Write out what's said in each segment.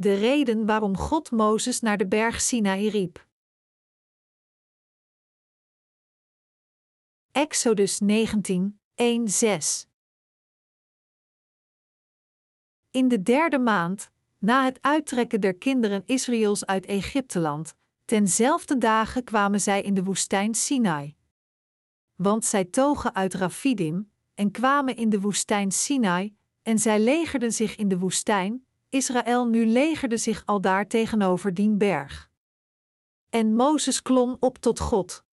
De reden waarom God Mozes naar de berg Sinaï riep. Exodus 19, 1, 6 In de derde maand, na het uittrekken der kinderen Israëls uit Egypteland, tenzelfde dagen kwamen zij in de woestijn Sinai. Want zij togen uit Rafidim en kwamen in de woestijn Sinai, en zij legerden zich in de woestijn. Israël nu legerde zich aldaar tegenover dien berg. En Mozes klom op tot God.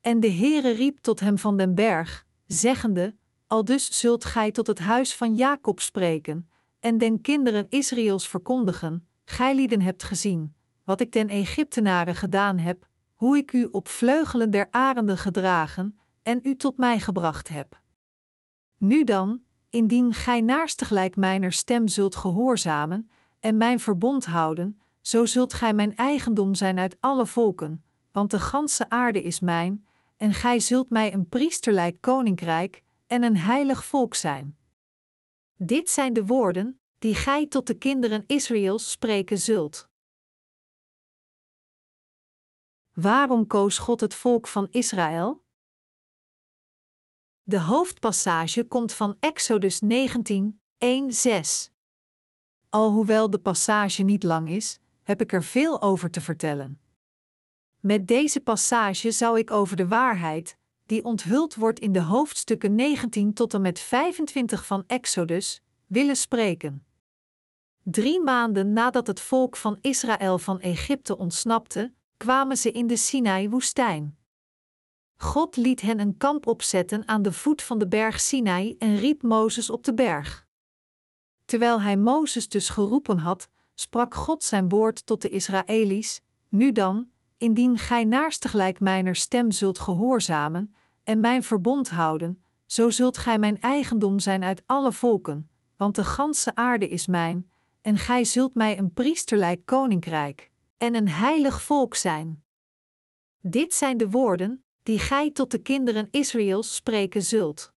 En de Heere riep tot hem van den berg, zeggende: Aldus zult gij tot het huis van Jacob spreken, en den kinderen Israëls verkondigen: Gijlieden hebt gezien, wat ik den Egyptenaren gedaan heb, hoe ik u op vleugelen der arenden gedragen en u tot mij gebracht heb. Nu dan, indien gij naarstiglijk mijner stem zult gehoorzamen en mijn verbond houden, zo zult gij mijn eigendom zijn uit alle volken, want de ganse aarde is mijn, en gij zult mij een priesterlijk koninkrijk en een heilig volk zijn. Dit zijn de woorden die gij tot de kinderen Israëls spreken zult. Waarom koos God het volk van Israël? De hoofdpassage komt van Exodus 19, 1-6. Alhoewel de passage niet lang is, heb ik er veel over te vertellen. Met deze passage zou ik over de waarheid, die onthuld wordt in de hoofdstukken 19 tot en met 25 van Exodus, willen spreken. Drie maanden nadat het volk van Israël van Egypte ontsnapte, kwamen ze in de Sinai-woestijn. God liet hen een kamp opzetten aan de voet van de berg Sinai en riep Mozes op de berg. Terwijl hij Mozes dus geroepen had, sprak God zijn woord tot de Israëli's: Nu dan, indien gij naarstiglijk mijner stem zult gehoorzamen en mijn verbond houden, zo zult gij mijn eigendom zijn uit alle volken, want de ganse aarde is mijn, en gij zult mij een priesterlijk koninkrijk en een heilig volk zijn. Dit zijn de woorden die gij tot de kinderen Israëls spreken zult.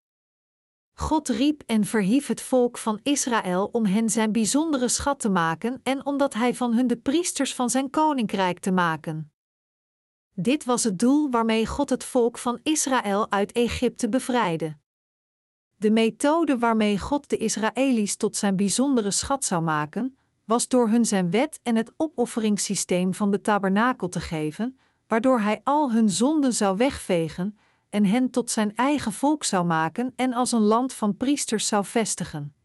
God riep en verhief het volk van Israël om hen zijn bijzondere schat te maken en omdat hij van hun de priesters van zijn koninkrijk te maken. Dit was het doel waarmee God het volk van Israël uit Egypte bevrijdde. De methode waarmee God de Israëli's tot zijn bijzondere schat zou maken, was door hun zijn wet en het opofferingssysteem van de tabernakel te geven, waardoor hij al hun zonden zou wegvegen en hen tot zijn eigen volk zou maken en als een land van priesters zou vestigen.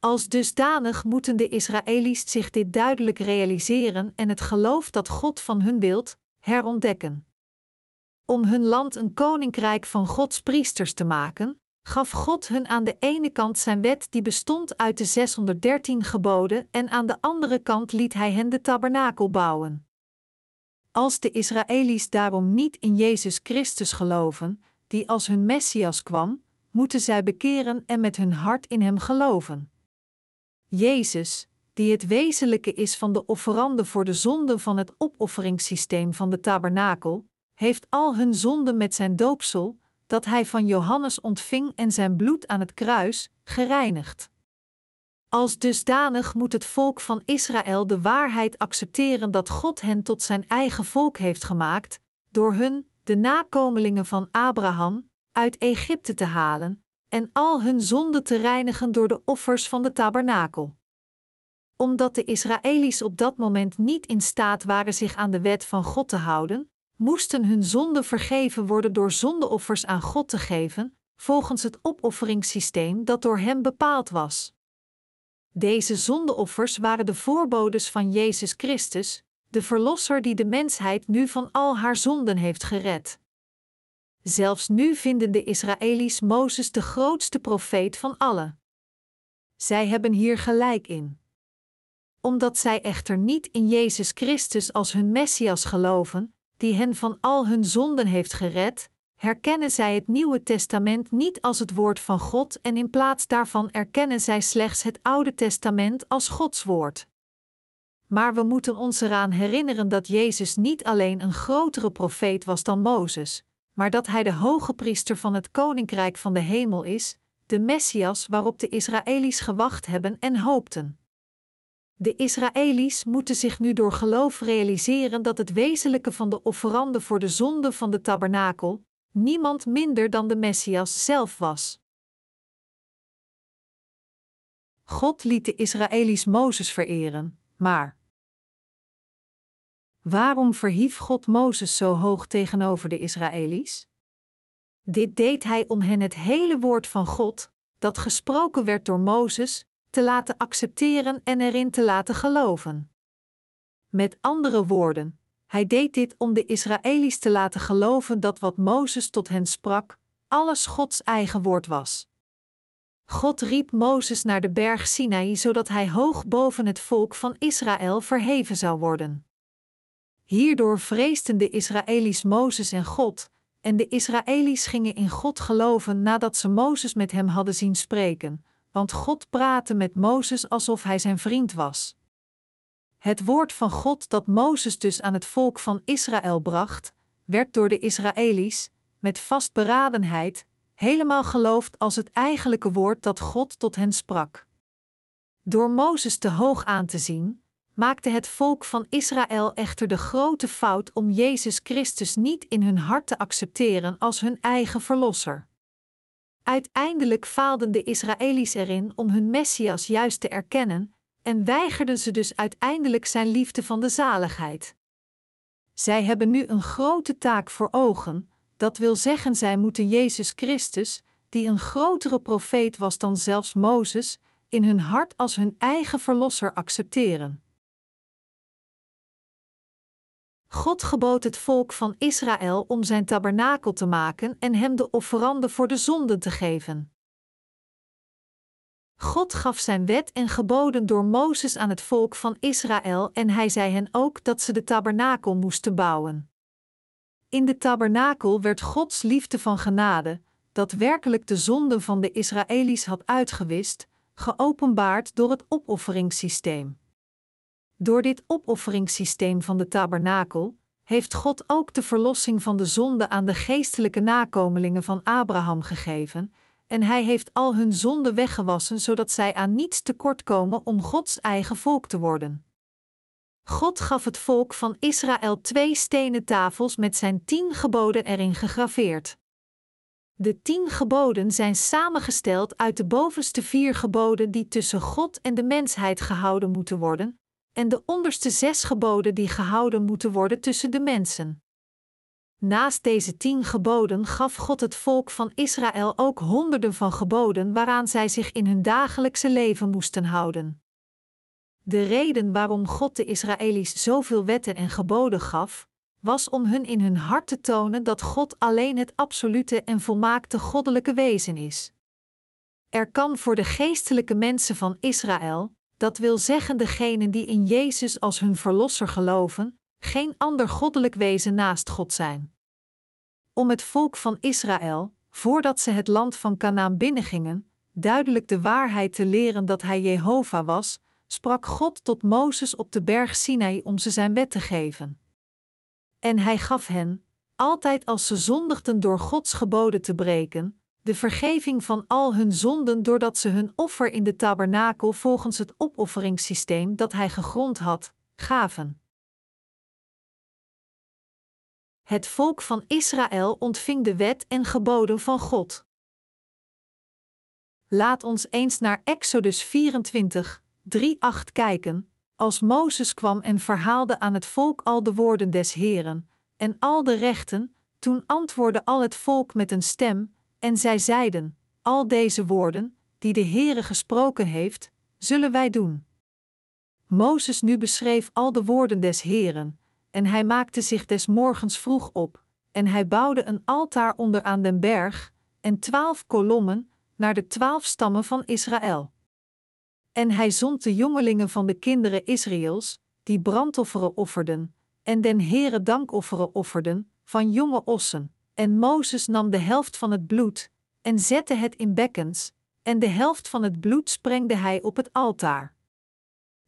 Als dusdanig moeten de Israëli's zich dit duidelijk realiseren en het geloof dat God van hun wilt, herontdekken. Om hun land een koninkrijk van Gods priesters te maken, gaf God hun aan de ene kant zijn wet die bestond uit de 613 geboden en aan de andere kant liet hij hen de tabernakel bouwen. Als de Israëli's daarom niet in Jezus Christus geloven, die als hun Messias kwam, moeten zij bekeren en met hun hart in Hem geloven. Jezus, die het wezenlijke is van de offerande voor de zonden van het opofferingssysteem van de tabernakel, heeft al hun zonden met zijn doopsel, dat hij van Johannes ontving en zijn bloed aan het kruis, gereinigd. Als dusdanig moet het volk van Israël de waarheid accepteren dat God hen tot zijn eigen volk heeft gemaakt, door hun, de nakomelingen van Abraham, uit Egypte te halen en al hun zonden te reinigen door de offers van de tabernakel. Omdat de Israëli's op dat moment niet in staat waren zich aan de wet van God te houden, moesten hun zonden vergeven worden door zondeoffers aan God te geven, volgens het opofferingssysteem dat door Hem bepaald was. Deze zondeoffers waren de voorbodes van Jezus Christus, de Verlosser die de mensheid nu van al haar zonden heeft gered. Zelfs nu vinden de Israëli's Mozes de grootste profeet van allen. Zij hebben hier gelijk in. Omdat zij echter niet in Jezus Christus als hun Messias geloven, die hen van al hun zonden heeft gered, herkennen zij het Nieuwe Testament niet als het woord van God en in plaats daarvan erkennen zij slechts het Oude Testament als Gods woord. Maar we moeten ons eraan herinneren dat Jezus niet alleen een grotere profeet was dan Mozes, maar dat hij de hoge priester van het koninkrijk van de hemel is, de Messias waarop de Israëli's gewacht hebben en hoopten. De Israëli's moeten zich nu door geloof realiseren dat het wezenlijke van de offerande voor de zonde van de tabernakel niemand minder dan de Messias zelf was. God liet de Israëli's Mozes vereren, maar waarom verhief God Mozes zo hoog tegenover de Israëli's? Dit deed hij om hen het hele woord van God, dat gesproken werd door Mozes, te laten accepteren en erin te laten geloven. Met andere woorden, hij deed dit om de Israëli's te laten geloven dat wat Mozes tot hen sprak, alles Gods eigen woord was. God riep Mozes naar de berg Sinaï zodat hij hoog boven het volk van Israël verheven zou worden. Hierdoor vreesden de Israëli's Mozes en God, en de Israëli's gingen in God geloven nadat ze Mozes met hem hadden zien spreken, want God praatte met Mozes alsof hij zijn vriend was. Het woord van God dat Mozes dus aan het volk van Israël bracht, werd door de Israëli's, met vastberadenheid, helemaal geloofd als het eigenlijke woord dat God tot hen sprak. Door Mozes te hoog aan te zien, maakte het volk van Israël echter de grote fout om Jezus Christus niet in hun hart te accepteren als hun eigen verlosser. Uiteindelijk faalden de Israëli's erin om hun Messias juist te erkennen en weigerden ze dus uiteindelijk zijn liefde van de zaligheid. Zij hebben nu een grote taak voor ogen, dat wil zeggen zij moeten Jezus Christus, die een grotere profeet was dan zelfs Mozes, in hun hart als hun eigen verlosser accepteren. God gebood het volk van Israël om zijn tabernakel te maken en hem de offerande voor de zonden te geven. God gaf zijn wet en geboden door Mozes aan het volk van Israël en hij zei hen ook dat ze de tabernakel moesten bouwen. In de tabernakel werd Gods liefde van genade, dat werkelijk de zonden van de Israëli's had uitgewist, geopenbaard door het opofferingssysteem. Door dit opofferingssysteem van de tabernakel heeft God ook de verlossing van de zonde aan de geestelijke nakomelingen van Abraham gegeven, en hij heeft al hun zonden weggewassen zodat zij aan niets tekortkomen om Gods eigen volk te worden. God gaf het volk van Israël twee stenen tafels met zijn tien geboden erin gegraveerd. De tien geboden zijn samengesteld uit de bovenste vier geboden die tussen God en de mensheid gehouden moeten worden, en de onderste zes geboden die gehouden moeten worden tussen de mensen. Naast deze tien geboden gaf God het volk van Israël ook honderden van geboden waaraan zij zich in hun dagelijkse leven moesten houden. De reden waarom God de Israëli's zoveel wetten en geboden gaf, was om hun in hun hart te tonen dat God alleen het absolute en volmaakte goddelijke wezen is. Er kan voor de geestelijke mensen van Israël, dat wil zeggen degenen die in Jezus als hun verlosser geloven, geen ander goddelijk wezen naast God zijn. Om het volk van Israël, voordat ze het land van Canaan binnengingen, duidelijk de waarheid te leren dat hij Jehovah was, sprak God tot Mozes op de berg Sinai om ze zijn wet te geven. En hij gaf hen, altijd als ze zondigden door Gods geboden te breken, de vergeving van al hun zonden doordat ze hun offer in de tabernakel volgens het opofferingssysteem dat hij gegrond had, gaven. Het volk van Israël ontving de wet en geboden van God. Laat ons eens naar Exodus 24, 3-8 kijken. Als Mozes kwam en verhaalde aan het volk al de woorden des Heren en al de rechten, toen antwoordde al het volk met een stem, en zij zeiden: Al deze woorden, die de Heere gesproken heeft, zullen wij doen. Mozes nu beschreef al de woorden des Heren, en hij maakte zich des morgens vroeg op, en hij bouwde een altaar onder aan den berg, en twaalf kolommen, naar de twaalf stammen van Israël. En hij zond de jongelingen van de kinderen Israëls, die brandofferen offerden, en den Heere dankofferen offerden, van jonge ossen. En Mozes nam de helft van het bloed, en zette het in bekkens, en de helft van het bloed sprengde hij op het altaar.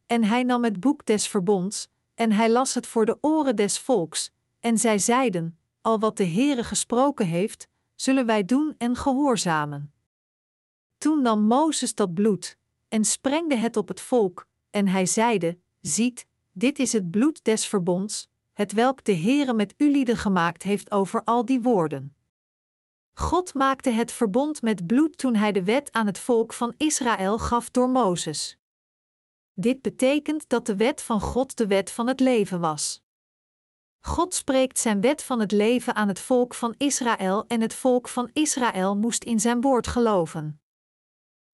En hij nam het boek des verbonds, en hij las het voor de oren des volks, en zij zeiden: Al wat de Heere gesproken heeft, zullen wij doen en gehoorzamen. Toen nam Mozes dat bloed, en sprengde het op het volk, en hij zeide: Ziet, dit is het bloed des verbonds, het welk de Heere met ulieden gemaakt heeft over al die woorden. God maakte het verbond met bloed toen hij de wet aan het volk van Israël gaf door Mozes. Dit betekent dat de wet van God de wet van het leven was. God spreekt zijn wet van het leven aan het volk van Israël en het volk van Israël moest in zijn woord geloven.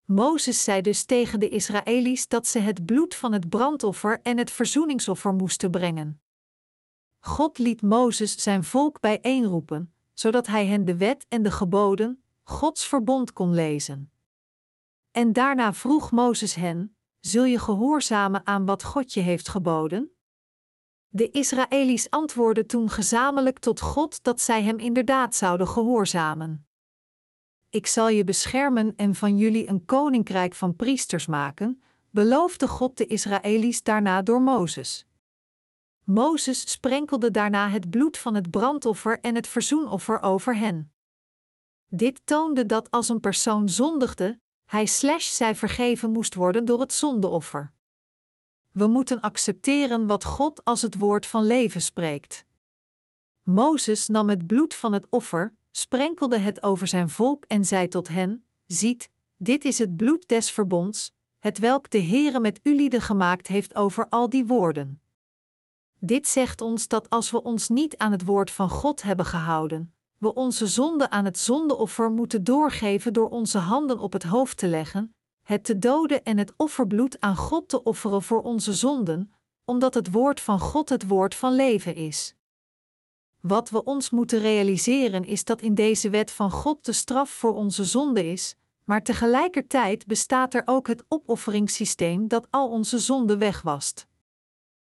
Mozes zei dus tegen de Israëli's dat ze het bloed van het brandoffer en het verzoeningsoffer moesten brengen. God liet Mozes zijn volk bijeenroepen, zodat hij hen de wet en de geboden, Gods verbond kon lezen. En daarna vroeg Mozes hen: Zul je gehoorzamen aan wat God je heeft geboden? De Israëli's antwoordden toen gezamenlijk tot God dat zij hem inderdaad zouden gehoorzamen. Ik zal je beschermen en van jullie een koninkrijk van priesters maken, beloofde God de Israëli's daarna door Mozes. Mozes sprenkelde daarna het bloed van het brandoffer en het verzoenoffer over hen. Dit toonde dat als een persoon zondigde, hij slash zij vergeven moest worden door het zondeoffer. We moeten accepteren wat God als het woord van leven spreekt. Mozes nam het bloed van het offer, sprenkelde het over zijn volk en zei tot hen: Ziet, dit is het bloed des verbonds, het welk de Heere met ulieden gemaakt heeft over al die woorden. Dit zegt ons dat als we ons niet aan het woord van God hebben gehouden, we onze zonde aan het zondeoffer moeten doorgeven door onze handen op het hoofd te leggen, het te doden en het offerbloed aan God te offeren voor onze zonden, omdat het woord van God het woord van leven is. Wat we ons moeten realiseren is dat in deze wet van God de straf voor onze zonde is, maar tegelijkertijd bestaat er ook het opofferingssysteem dat al onze zonden wegwast.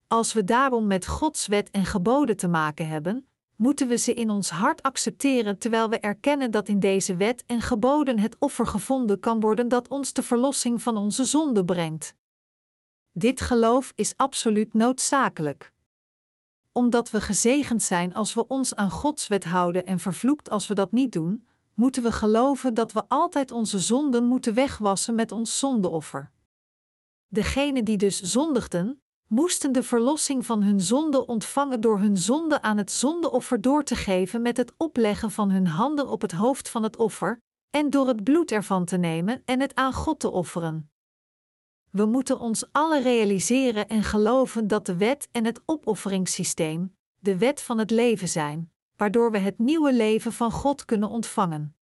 Als we daarom met Gods wet en geboden te maken hebben, moeten we ze in ons hart accepteren terwijl we erkennen dat in deze wet en geboden het offer gevonden kan worden dat ons de verlossing van onze zonde brengt. Dit geloof is absoluut noodzakelijk. Omdat we gezegend zijn als we ons aan Gods wet houden en vervloekt als we dat niet doen, moeten we geloven dat we altijd onze zonden moeten wegwassen met ons zondeoffer. Degenen die dus zondigden, moesten de verlossing van hun zonde ontvangen door hun zonde aan het zondeoffer door te geven met het opleggen van hun handen op het hoofd van het offer, en door het bloed ervan te nemen en het aan God te offeren. We moeten ons alle realiseren en geloven dat de wet en het opofferingssysteem, de wet van het leven zijn, waardoor we het nieuwe leven van God kunnen ontvangen.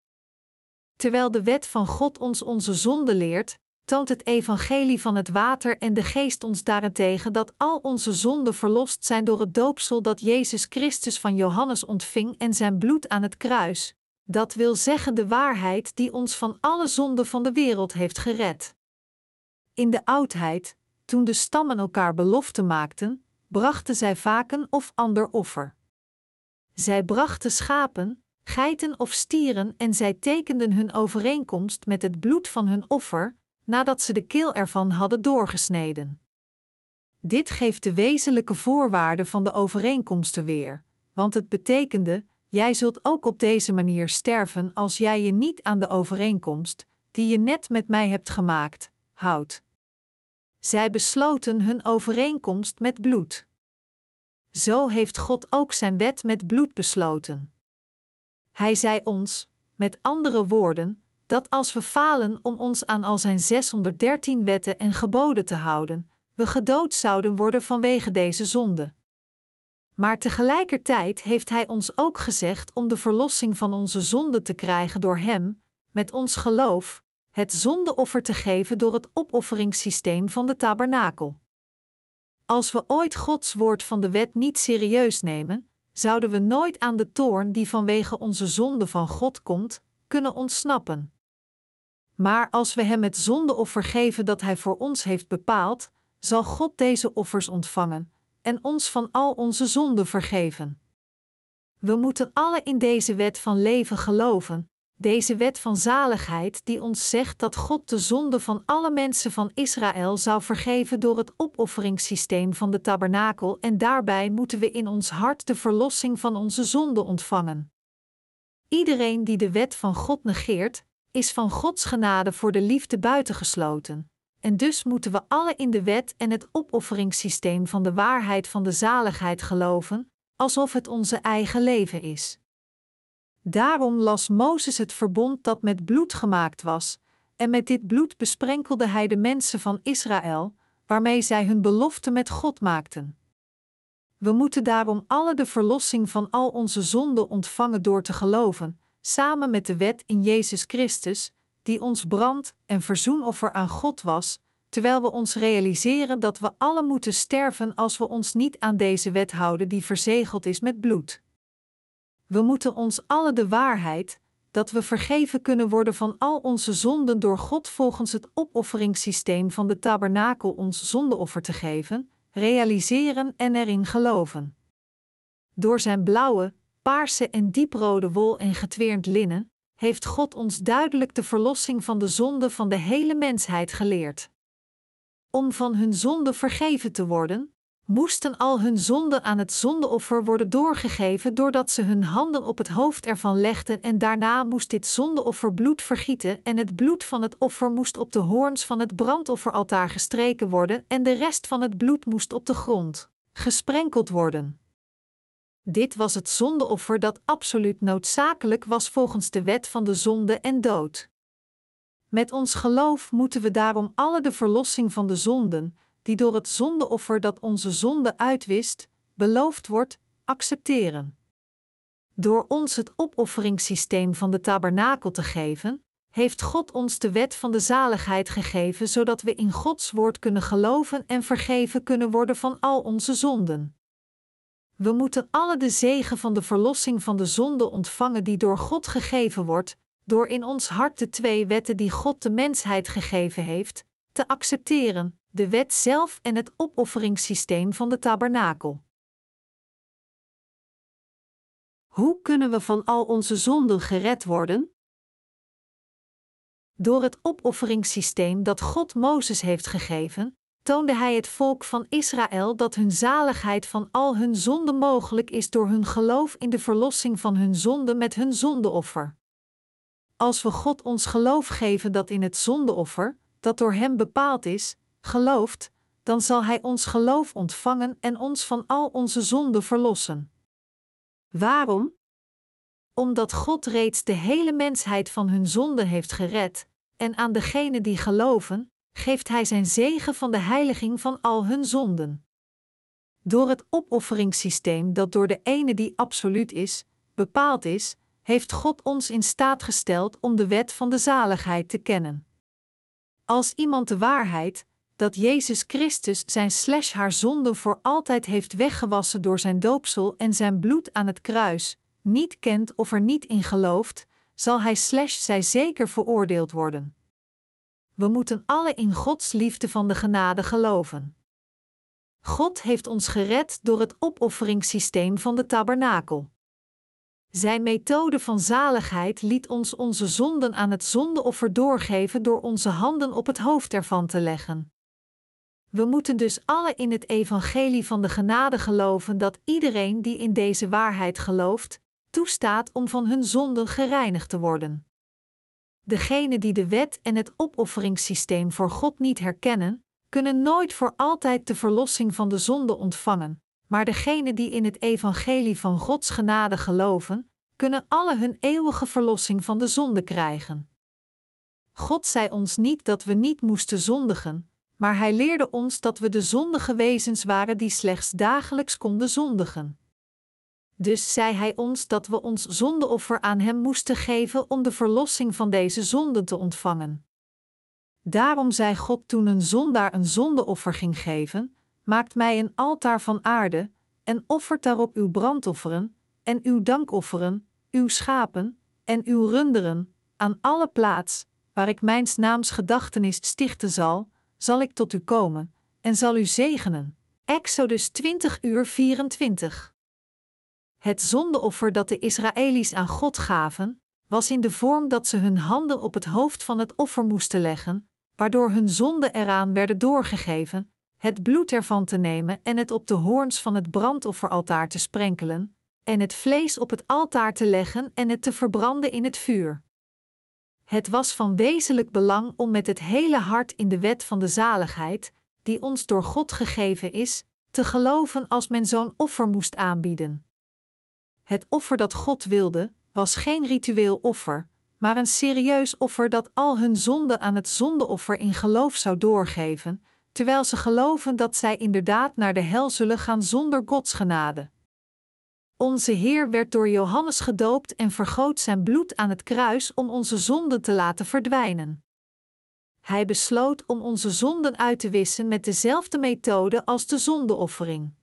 Terwijl de wet van God ons onze zonde leert, toont het evangelie van het water en de geest ons daarentegen dat al onze zonden verlost zijn door het doopsel dat Jezus Christus van Johannes ontving en zijn bloed aan het kruis. Dat wil zeggen de waarheid die ons van alle zonden van de wereld heeft gered. In de oudheid, toen de stammen elkaar belofte maakten, brachten zij vaak een of ander offer. Zij brachten schapen, geiten of stieren en zij tekenden hun overeenkomst met het bloed van hun offer, nadat ze de keel ervan hadden doorgesneden. Dit geeft de wezenlijke voorwaarden van de overeenkomsten weer, want het betekende: jij zult ook op deze manier sterven als jij je niet aan de overeenkomst, die je net met mij hebt gemaakt, houdt. Zij besloten hun overeenkomst met bloed. Zo heeft God ook zijn wet met bloed besloten. Hij zei ons, met andere woorden, dat als we falen om ons aan al zijn 613 wetten en geboden te houden, we gedood zouden worden vanwege deze zonde. Maar tegelijkertijd heeft Hij ons ook gezegd om de verlossing van onze zonde te krijgen door Hem, met ons geloof, het zondeoffer te geven door het opofferingssysteem van de tabernakel. Als we ooit Gods woord van de wet niet serieus nemen, zouden we nooit aan de toorn die vanwege onze zonde van God komt, kunnen ontsnappen. Maar als we Hem het zondeoffer geven dat Hij voor ons heeft bepaald, zal God deze offers ontvangen en ons van al onze zonden vergeven. We moeten alle in deze wet van leven geloven, deze wet van zaligheid die ons zegt dat God de zonde van alle mensen van Israël zou vergeven door het opofferingssysteem van de tabernakel en daarbij moeten we in ons hart de verlossing van onze zonde ontvangen. Iedereen die de wet van God negeert, is van Gods genade voor de liefde buitengesloten, en dus moeten we alle in de wet en het opofferingssysteem van de waarheid van de zaligheid geloven, alsof het onze eigen leven is. Daarom las Mozes het verbond dat met bloed gemaakt was, en met dit bloed besprenkelde hij de mensen van Israël, waarmee zij hun belofte met God maakten. We moeten daarom alle de verlossing van al onze zonden ontvangen door te geloven, samen met de wet in Jezus Christus, die ons brand- en verzoenoffer aan God was, terwijl we ons realiseren dat we alle moeten sterven als we ons niet aan deze wet houden die verzegeld is met bloed. We moeten ons alle de waarheid, dat we vergeven kunnen worden van al onze zonden door God volgens het opofferingssysteem van de tabernakel ons zondeoffer te geven, realiseren en erin geloven. Door zijn blauwe, paarse en dieprode wol en getweerd linnen, heeft God ons duidelijk de verlossing van de zonde van de hele mensheid geleerd. Om van hun zonde vergeven te worden, moesten al hun zonden aan het zondeoffer worden doorgegeven doordat ze hun handen op het hoofd ervan legden en daarna moest dit zondeoffer bloed vergieten en het bloed van het offer moest op de hoorns van het brandofferaltaar gestreken worden en de rest van het bloed moest op de grond gesprenkeld worden. Dit was het zondeoffer dat absoluut noodzakelijk was volgens de wet van de zonde en dood. Met ons geloof moeten we daarom alle de verlossing van de zonden, die door het zondeoffer dat onze zonde uitwist, beloofd wordt, accepteren. Door ons het opofferingssysteem van de tabernakel te geven, heeft God ons de wet van de zaligheid gegeven, zodat we in Gods woord kunnen geloven en vergeven kunnen worden van al onze zonden. We moeten alle de zegen van de verlossing van de zonde ontvangen die door God gegeven wordt, door in ons hart de twee wetten die God de mensheid gegeven heeft, te accepteren, de wet zelf en het opofferingssysteem van de tabernakel. Hoe kunnen we van al onze zonden gered worden? Door het opofferingssysteem dat God Mozes heeft gegeven, toonde hij het volk van Israël dat hun zaligheid van al hun zonden mogelijk is door hun geloof in de verlossing van hun zonden met hun zondeoffer. Als we God ons geloof geven dat in het zondeoffer, dat door Hem bepaald is, gelooft, dan zal Hij ons geloof ontvangen en ons van al onze zonden verlossen. Waarom? Omdat God reeds de hele mensheid van hun zonden heeft gered, en aan degenen die geloven, geeft Hij zijn zegen van de heiliging van al hun zonden. Door het opofferingssysteem dat door de ene die absoluut is, bepaald is, heeft God ons in staat gesteld om de wet van de zaligheid te kennen. Als iemand de waarheid, dat Jezus Christus zijn slash haar zonde voor altijd heeft weggewassen door zijn doopsel en zijn bloed aan het kruis, niet kent of er niet in gelooft, zal hij slash zij zeker veroordeeld worden. We moeten alle in Gods liefde van de genade geloven. God heeft ons gered door het opofferingssysteem van de tabernakel. Zijn methode van zaligheid liet ons onze zonden aan het zondeoffer doorgeven door onze handen op het hoofd ervan te leggen. We moeten dus alle in het evangelie van de genade geloven dat iedereen die in deze waarheid gelooft, toestaat om van hun zonden gereinigd te worden. Degenen die de wet en het opofferingssysteem voor God niet herkennen, kunnen nooit voor altijd de verlossing van de zonde ontvangen, maar degenen die in het evangelie van Gods genade geloven, kunnen alle hun eeuwige verlossing van de zonde krijgen. God zei ons niet dat we niet moesten zondigen, maar Hij leerde ons dat we de zondige wezens waren die slechts dagelijks konden zondigen. Dus zei Hij ons dat we ons zondeoffer aan Hem moesten geven om de verlossing van deze zonden te ontvangen. Daarom zei God toen een zondaar een zondeoffer ging geven: Maakt mij een altaar van aarde, en offert daarop uw brandofferen, en uw dankofferen, uw schapen, en uw runderen, aan alle plaats, waar ik mijns naams gedachtenis stichten zal, zal ik tot u komen, en zal u zegenen. Exodus 20 uur 24 Het zondeoffer dat de Israëli's aan God gaven, was in de vorm dat ze hun handen op het hoofd van het offer moesten leggen, waardoor hun zonden eraan werden doorgegeven, het bloed ervan te nemen en het op de hoorns van het brandofferaltaar te sprenkelen, en het vlees op het altaar te leggen en het te verbranden in het vuur. Het was van wezenlijk belang om met het hele hart in de wet van de zaligheid, die ons door God gegeven is, te geloven als men zo'n offer moest aanbieden. Het offer dat God wilde, was geen ritueel offer, maar een serieus offer dat al hun zonden aan het zondeoffer in geloof zou doorgeven, terwijl ze geloven dat zij inderdaad naar de hel zullen gaan zonder Gods genade. Onze Heer werd door Johannes gedoopt en vergoot zijn bloed aan het kruis om onze zonden te laten verdwijnen. Hij besloot om onze zonden uit te wissen met dezelfde methode als de zondeoffering.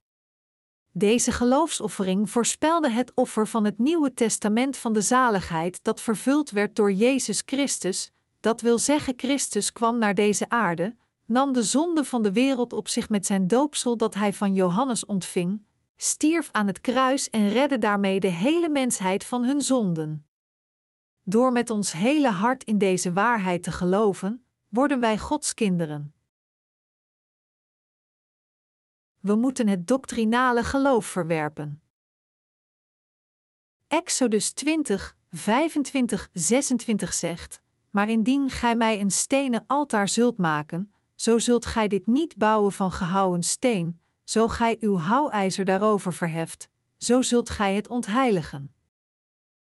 Deze geloofsoffering voorspelde het offer van het Nieuwe Testament van de zaligheid dat vervuld werd door Jezus Christus, dat wil zeggen Christus kwam naar deze aarde, nam de zonde van de wereld op zich met zijn doopsel dat hij van Johannes ontving, stierf aan het kruis en redde daarmee de hele mensheid van hun zonden. Door met ons hele hart in deze waarheid te geloven, worden wij Gods kinderen. We moeten het doctrinale geloof verwerpen. Exodus 20, 25, 26 zegt: Maar indien gij mij een stenen altaar zult maken, zo zult gij dit niet bouwen van gehouwen steen, zo gij uw houwijzer daarover verheft, zo zult gij het ontheiligen.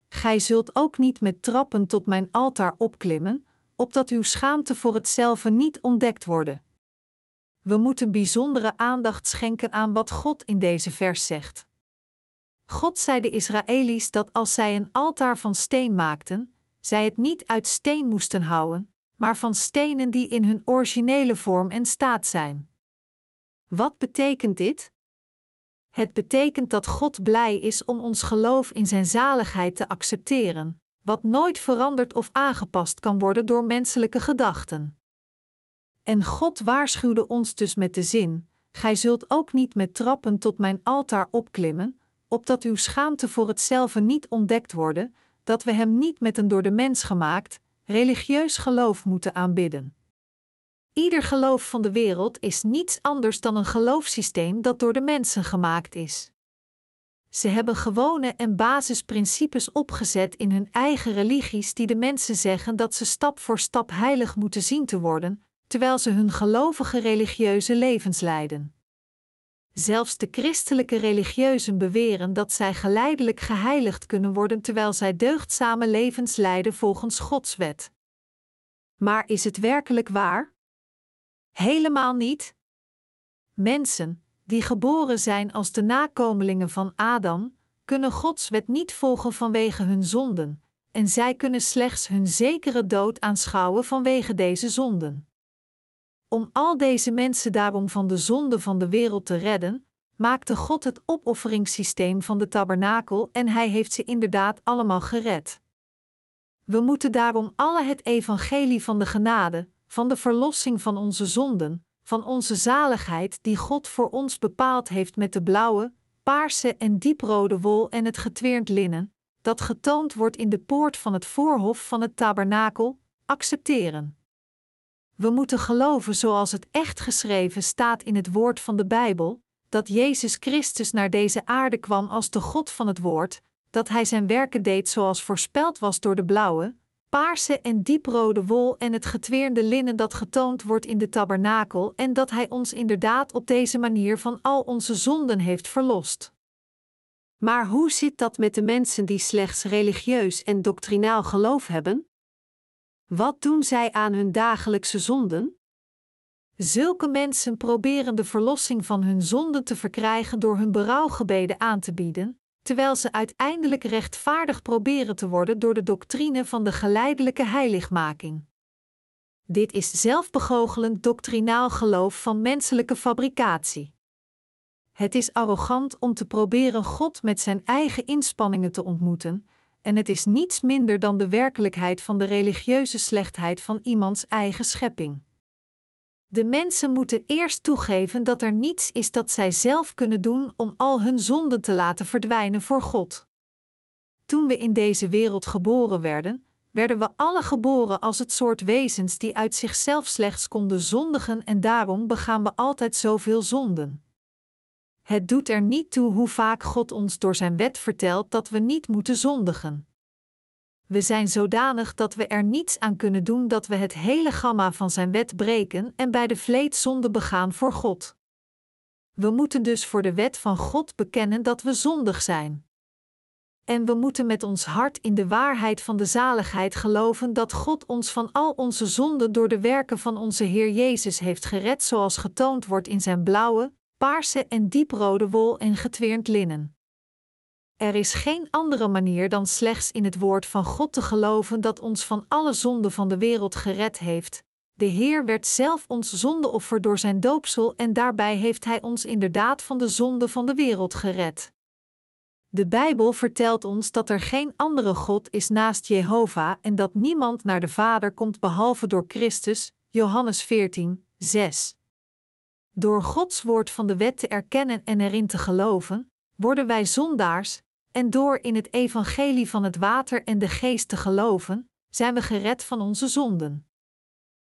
Gij zult ook niet met trappen tot mijn altaar opklimmen, opdat uw schaamte voor hetzelfde niet ontdekt worden. We moeten bijzondere aandacht schenken aan wat God in deze vers zegt. God zei de Israëli's dat als zij een altaar van steen maakten, zij het niet uit steen moesten houden, maar van stenen die in hun originele vorm en staat zijn. Wat betekent dit? Het betekent dat God blij is om ons geloof in Zijn zaligheid te accepteren, wat nooit veranderd of aangepast kan worden door menselijke gedachten. En God waarschuwde ons dus met de zin: Gij zult ook niet met trappen tot mijn altaar opklimmen, opdat uw schaamte voor hetzelfde niet ontdekt worden, dat we hem niet met een door de mens gemaakt, religieus geloof moeten aanbidden. Ieder geloof van de wereld is niets anders dan een geloofssysteem dat door de mensen gemaakt is. Ze hebben gewone en basisprincipes opgezet in hun eigen religies die de mensen zeggen dat ze stap voor stap heilig moeten zien te worden, terwijl ze hun gelovige religieuze levens leiden. Zelfs de christelijke religieuzen beweren dat zij geleidelijk geheiligd kunnen worden terwijl zij deugdzame levens leiden volgens Gods wet. Maar is het werkelijk waar? Helemaal niet. Mensen, die geboren zijn als de nakomelingen van Adam, kunnen Gods wet niet volgen vanwege hun zonden, en zij kunnen slechts hun zekere dood aanschouwen vanwege deze zonden. Om al deze mensen daarom van de zonde van de wereld te redden, maakte God het opofferingssysteem van de tabernakel en hij heeft ze inderdaad allemaal gered. We moeten daarom alle het evangelie van de genade, van de verlossing van onze zonden, van onze zaligheid die God voor ons bepaald heeft met de blauwe, paarse en dieprode wol en het getweerd linnen, dat getoond wordt in de poort van het voorhof van het tabernakel, accepteren. We moeten geloven zoals het echt geschreven staat in het woord van de Bijbel, dat Jezus Christus naar deze aarde kwam als de God van het woord, dat hij zijn werken deed zoals voorspeld was door de blauwe, paarse en dieprode wol en het getweerde linnen dat getoond wordt in de tabernakel en dat hij ons inderdaad op deze manier van al onze zonden heeft verlost. Maar hoe zit dat met de mensen die slechts religieus en doctrinaal geloof hebben? Wat doen zij aan hun dagelijkse zonden? Zulke mensen proberen de verlossing van hun zonden te verkrijgen door hun berouwgebeden aan te bieden, terwijl ze uiteindelijk rechtvaardig proberen te worden door de doctrine van de geleidelijke heiligmaking. Dit is zelfbegoochelend doctrinaal geloof van menselijke fabricatie. Het is arrogant om te proberen God met zijn eigen inspanningen te ontmoeten, en het is niets minder dan de werkelijkheid van de religieuze slechtheid van iemands eigen schepping. De mensen moeten eerst toegeven dat er niets is dat zij zelf kunnen doen om al hun zonden te laten verdwijnen voor God. Toen we in deze wereld geboren werden, werden we alle geboren als het soort wezens die uit zichzelf slechts konden zondigen en daarom begaan we altijd zoveel zonden. Het doet er niet toe hoe vaak God ons door zijn wet vertelt dat we niet moeten zondigen. We zijn zodanig dat we er niets aan kunnen doen dat we het hele gamma van zijn wet breken en bij de vleet zonde begaan voor God. We moeten dus voor de wet van God bekennen dat we zondig zijn. En we moeten met ons hart in de waarheid van de zaligheid geloven dat God ons van al onze zonden door de werken van onze Heer Jezus heeft gered, zoals getoond wordt in zijn blauwe, paarse en dieprode wol en getweerd linnen. Er is geen andere manier dan slechts in het woord van God te geloven dat ons van alle zonden van de wereld gered heeft. De Heer werd zelf ons zondeoffer door zijn doopsel en daarbij heeft Hij ons inderdaad van de zonde van de wereld gered. De Bijbel vertelt ons dat er geen andere God is naast Jehovah en dat niemand naar de Vader komt behalve door Christus, Johannes 14, 6. Door Gods woord van de wet te erkennen en erin te geloven, worden wij zondaars, en door in het evangelie van het water en de geest te geloven, zijn we gered van onze zonden.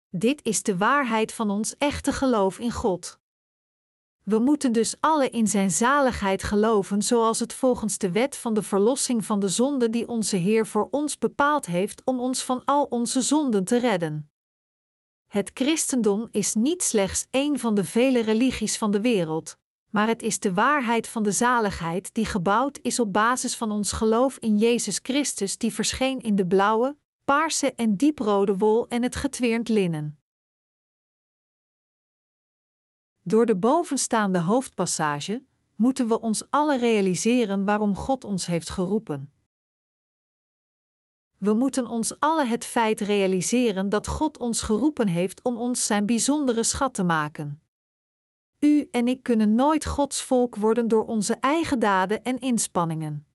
Dit is de waarheid van ons echte geloof in God. We moeten dus alle in Zijn zaligheid geloven, zoals het volgens de wet van de verlossing van de zonde die onze Heer voor ons bepaald heeft om ons van al onze zonden te redden. Het christendom is niet slechts een van de vele religies van de wereld, maar het is de waarheid van de zaligheid die gebouwd is op basis van ons geloof in Jezus Christus, die verscheen in de blauwe, paarse en dieprode wol en het getweerd linnen. Door de bovenstaande hoofdpassage moeten we ons alle realiseren waarom God ons heeft geroepen. We moeten ons alle het feit realiseren dat God ons geroepen heeft om ons zijn bijzondere schat te maken. U en ik kunnen nooit Gods volk worden door onze eigen daden en inspanningen.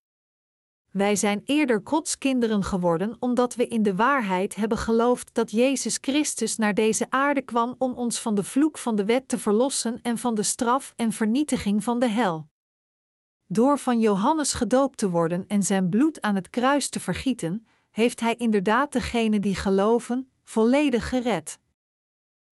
Wij zijn eerder Gods kinderen geworden omdat we in de waarheid hebben geloofd dat Jezus Christus naar deze aarde kwam om ons van de vloek van de wet te verlossen en van de straf en vernietiging van de hel. Door van Johannes gedoopt te worden en zijn bloed aan het kruis te vergieten, heeft hij inderdaad degenen die geloven, volledig gered.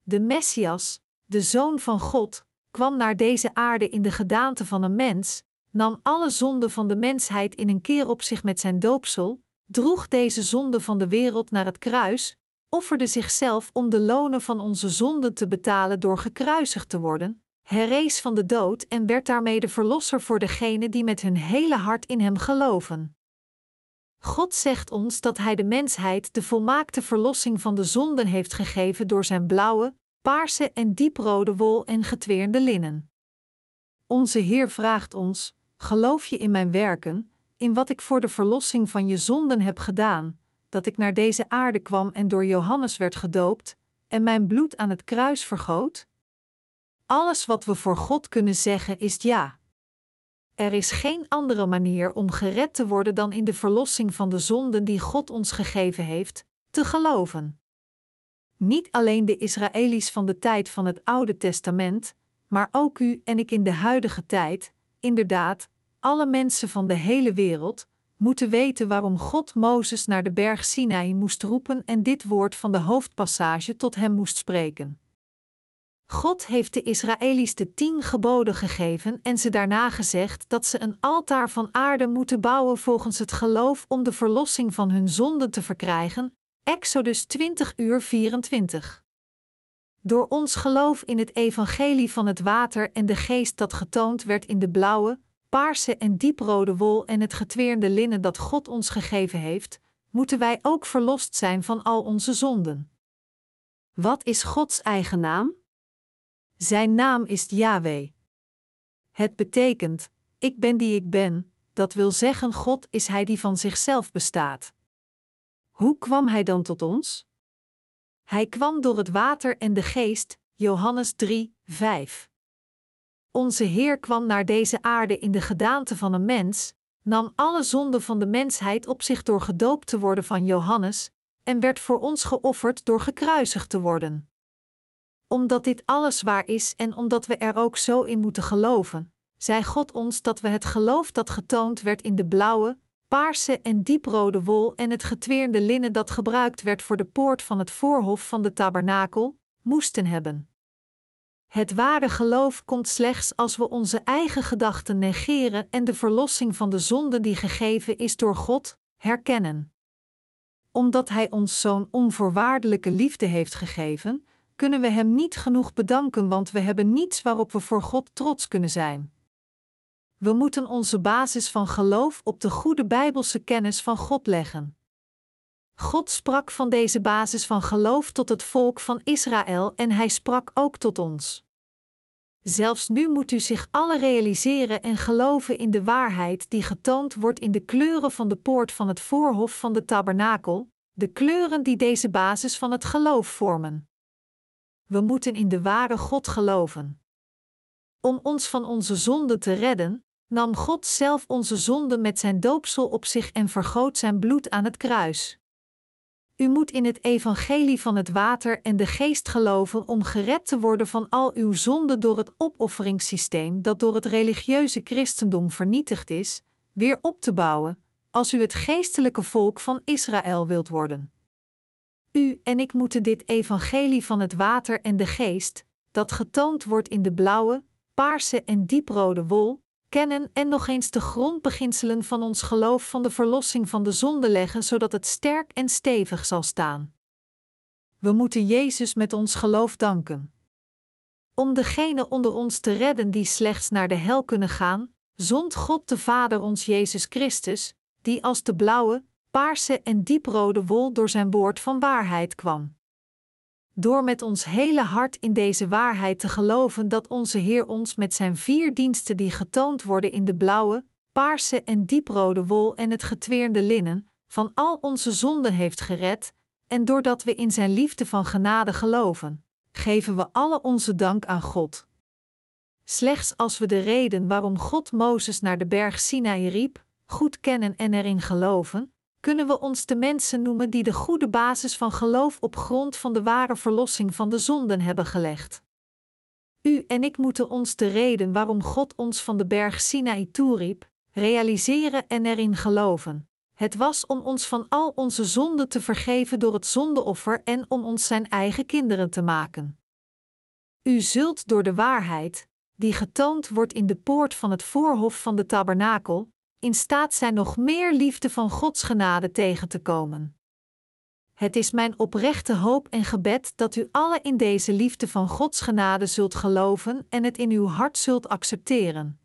De Messias, de Zoon van God, kwam naar deze aarde in de gedaante van een mens, nam alle zonden van de mensheid in een keer op zich met zijn doopsel, droeg deze zonde van de wereld naar het kruis, offerde zichzelf om de lonen van onze zonden te betalen door gekruisigd te worden, herrees van de dood en werd daarmee de verlosser voor degenen die met hun hele hart in hem geloven. God zegt ons dat Hij de mensheid de volmaakte verlossing van de zonden heeft gegeven door zijn blauwe, paarse en dieprode wol en getweerde linnen. Onze Heer vraagt ons: Geloof je in mijn werken, in wat ik voor de verlossing van je zonden heb gedaan, dat ik naar deze aarde kwam en door Johannes werd gedoopt, en mijn bloed aan het kruis vergoot? Alles wat we voor God kunnen zeggen is ja. Er is geen andere manier om gered te worden dan in de verlossing van de zonden die God ons gegeven heeft, te geloven. Niet alleen de Israëli's van de tijd van het Oude Testament, maar ook u en ik in de huidige tijd, inderdaad, alle mensen van de hele wereld, moeten weten waarom God Mozes naar de berg Sinaï moest roepen en dit woord van de hoofdpassage tot hem moest spreken. God heeft de Israëli's de tien geboden gegeven en ze daarna gezegd dat ze een altaar van aarde moeten bouwen volgens het geloof om de verlossing van hun zonden te verkrijgen. Exodus 20 uur 24. Door ons geloof in het evangelie van het water en de geest dat getoond werd in de blauwe, paarse en dieprode wol en het getweerde linnen dat God ons gegeven heeft, moeten wij ook verlost zijn van al onze zonden. Wat is Gods eigen naam? Zijn naam is Yahweh. Het betekent: Ik ben die ik ben, dat wil zeggen God is Hij die van zichzelf bestaat. Hoe kwam Hij dan tot ons? Hij kwam door het water en de geest, Johannes 3, 5. Onze Heer kwam naar deze aarde in de gedaante van een mens, nam alle zonden van de mensheid op zich door gedoopt te worden van Johannes, en werd voor ons geofferd door gekruisigd te worden. Omdat dit alles waar is en omdat we er ook zo in moeten geloven, zei God ons dat we het geloof dat getoond werd in de blauwe, paarse en dieprode wol en het getweerde linnen dat gebruikt werd voor de poort van het voorhof van de tabernakel, moesten hebben. Het ware geloof komt slechts als we onze eigen gedachten negeren en de verlossing van de zonde die gegeven is door God, herkennen. Omdat Hij ons zo'n onvoorwaardelijke liefde heeft gegeven, kunnen we Hem niet genoeg bedanken, want we hebben niets waarop we voor God trots kunnen zijn. We moeten onze basis van geloof op de goede Bijbelse kennis van God leggen. God sprak van deze basis van geloof tot het volk van Israël en Hij sprak ook tot ons. Zelfs nu moet u zich alle realiseren en geloven in de waarheid die getoond wordt in de kleuren van de poort van het voorhof van de tabernakel, de kleuren die deze basis van het geloof vormen. We moeten in de ware God geloven. Om ons van onze zonden te redden, nam God zelf onze zonden met zijn doopsel op zich en vergoot zijn bloed aan het kruis. U moet in het evangelie van het water en de geest geloven om gered te worden van al uw zonden door het opofferingssysteem dat door het religieuze christendom vernietigd is, weer op te bouwen, als u het geestelijke volk van Israël wilt worden. U en ik moeten dit evangelie van het water en de geest, dat getoond wordt in de blauwe, paarse en dieprode wol, kennen en nog eens de grondbeginselen van ons geloof van de verlossing van de zonde leggen, zodat het sterk en stevig zal staan. We moeten Jezus met ons geloof danken. Om degenen onder ons te redden die slechts naar de hel kunnen gaan, zond God de Vader ons Jezus Christus, die als de blauwe, paarse en dieprode wol door zijn woord van waarheid kwam. Door met ons hele hart in deze waarheid te geloven dat onze Heer ons met zijn vier diensten die getoond worden in de blauwe, paarse en dieprode wol en het getweerde linnen, van al onze zonden heeft gered, en doordat we in zijn liefde van genade geloven, geven we alle onze dank aan God. Slechts als we de reden waarom God Mozes naar de berg Sinaï riep, goed kennen en erin geloven, kunnen we ons de mensen noemen die de goede basis van geloof op grond van de ware verlossing van de zonden hebben gelegd. U en ik moeten ons de reden waarom God ons van de berg Sinaï toeriep, realiseren en erin geloven. Het was om ons van al onze zonden te vergeven door het zondeoffer en om ons zijn eigen kinderen te maken. U zult door de waarheid, die getoond wordt in de poort van het voorhof van de tabernakel, in staat zijn nog meer liefde van Gods genade tegen te komen. Het is mijn oprechte hoop en gebed dat u alle in deze liefde van Gods genade zult geloven en het in uw hart zult accepteren.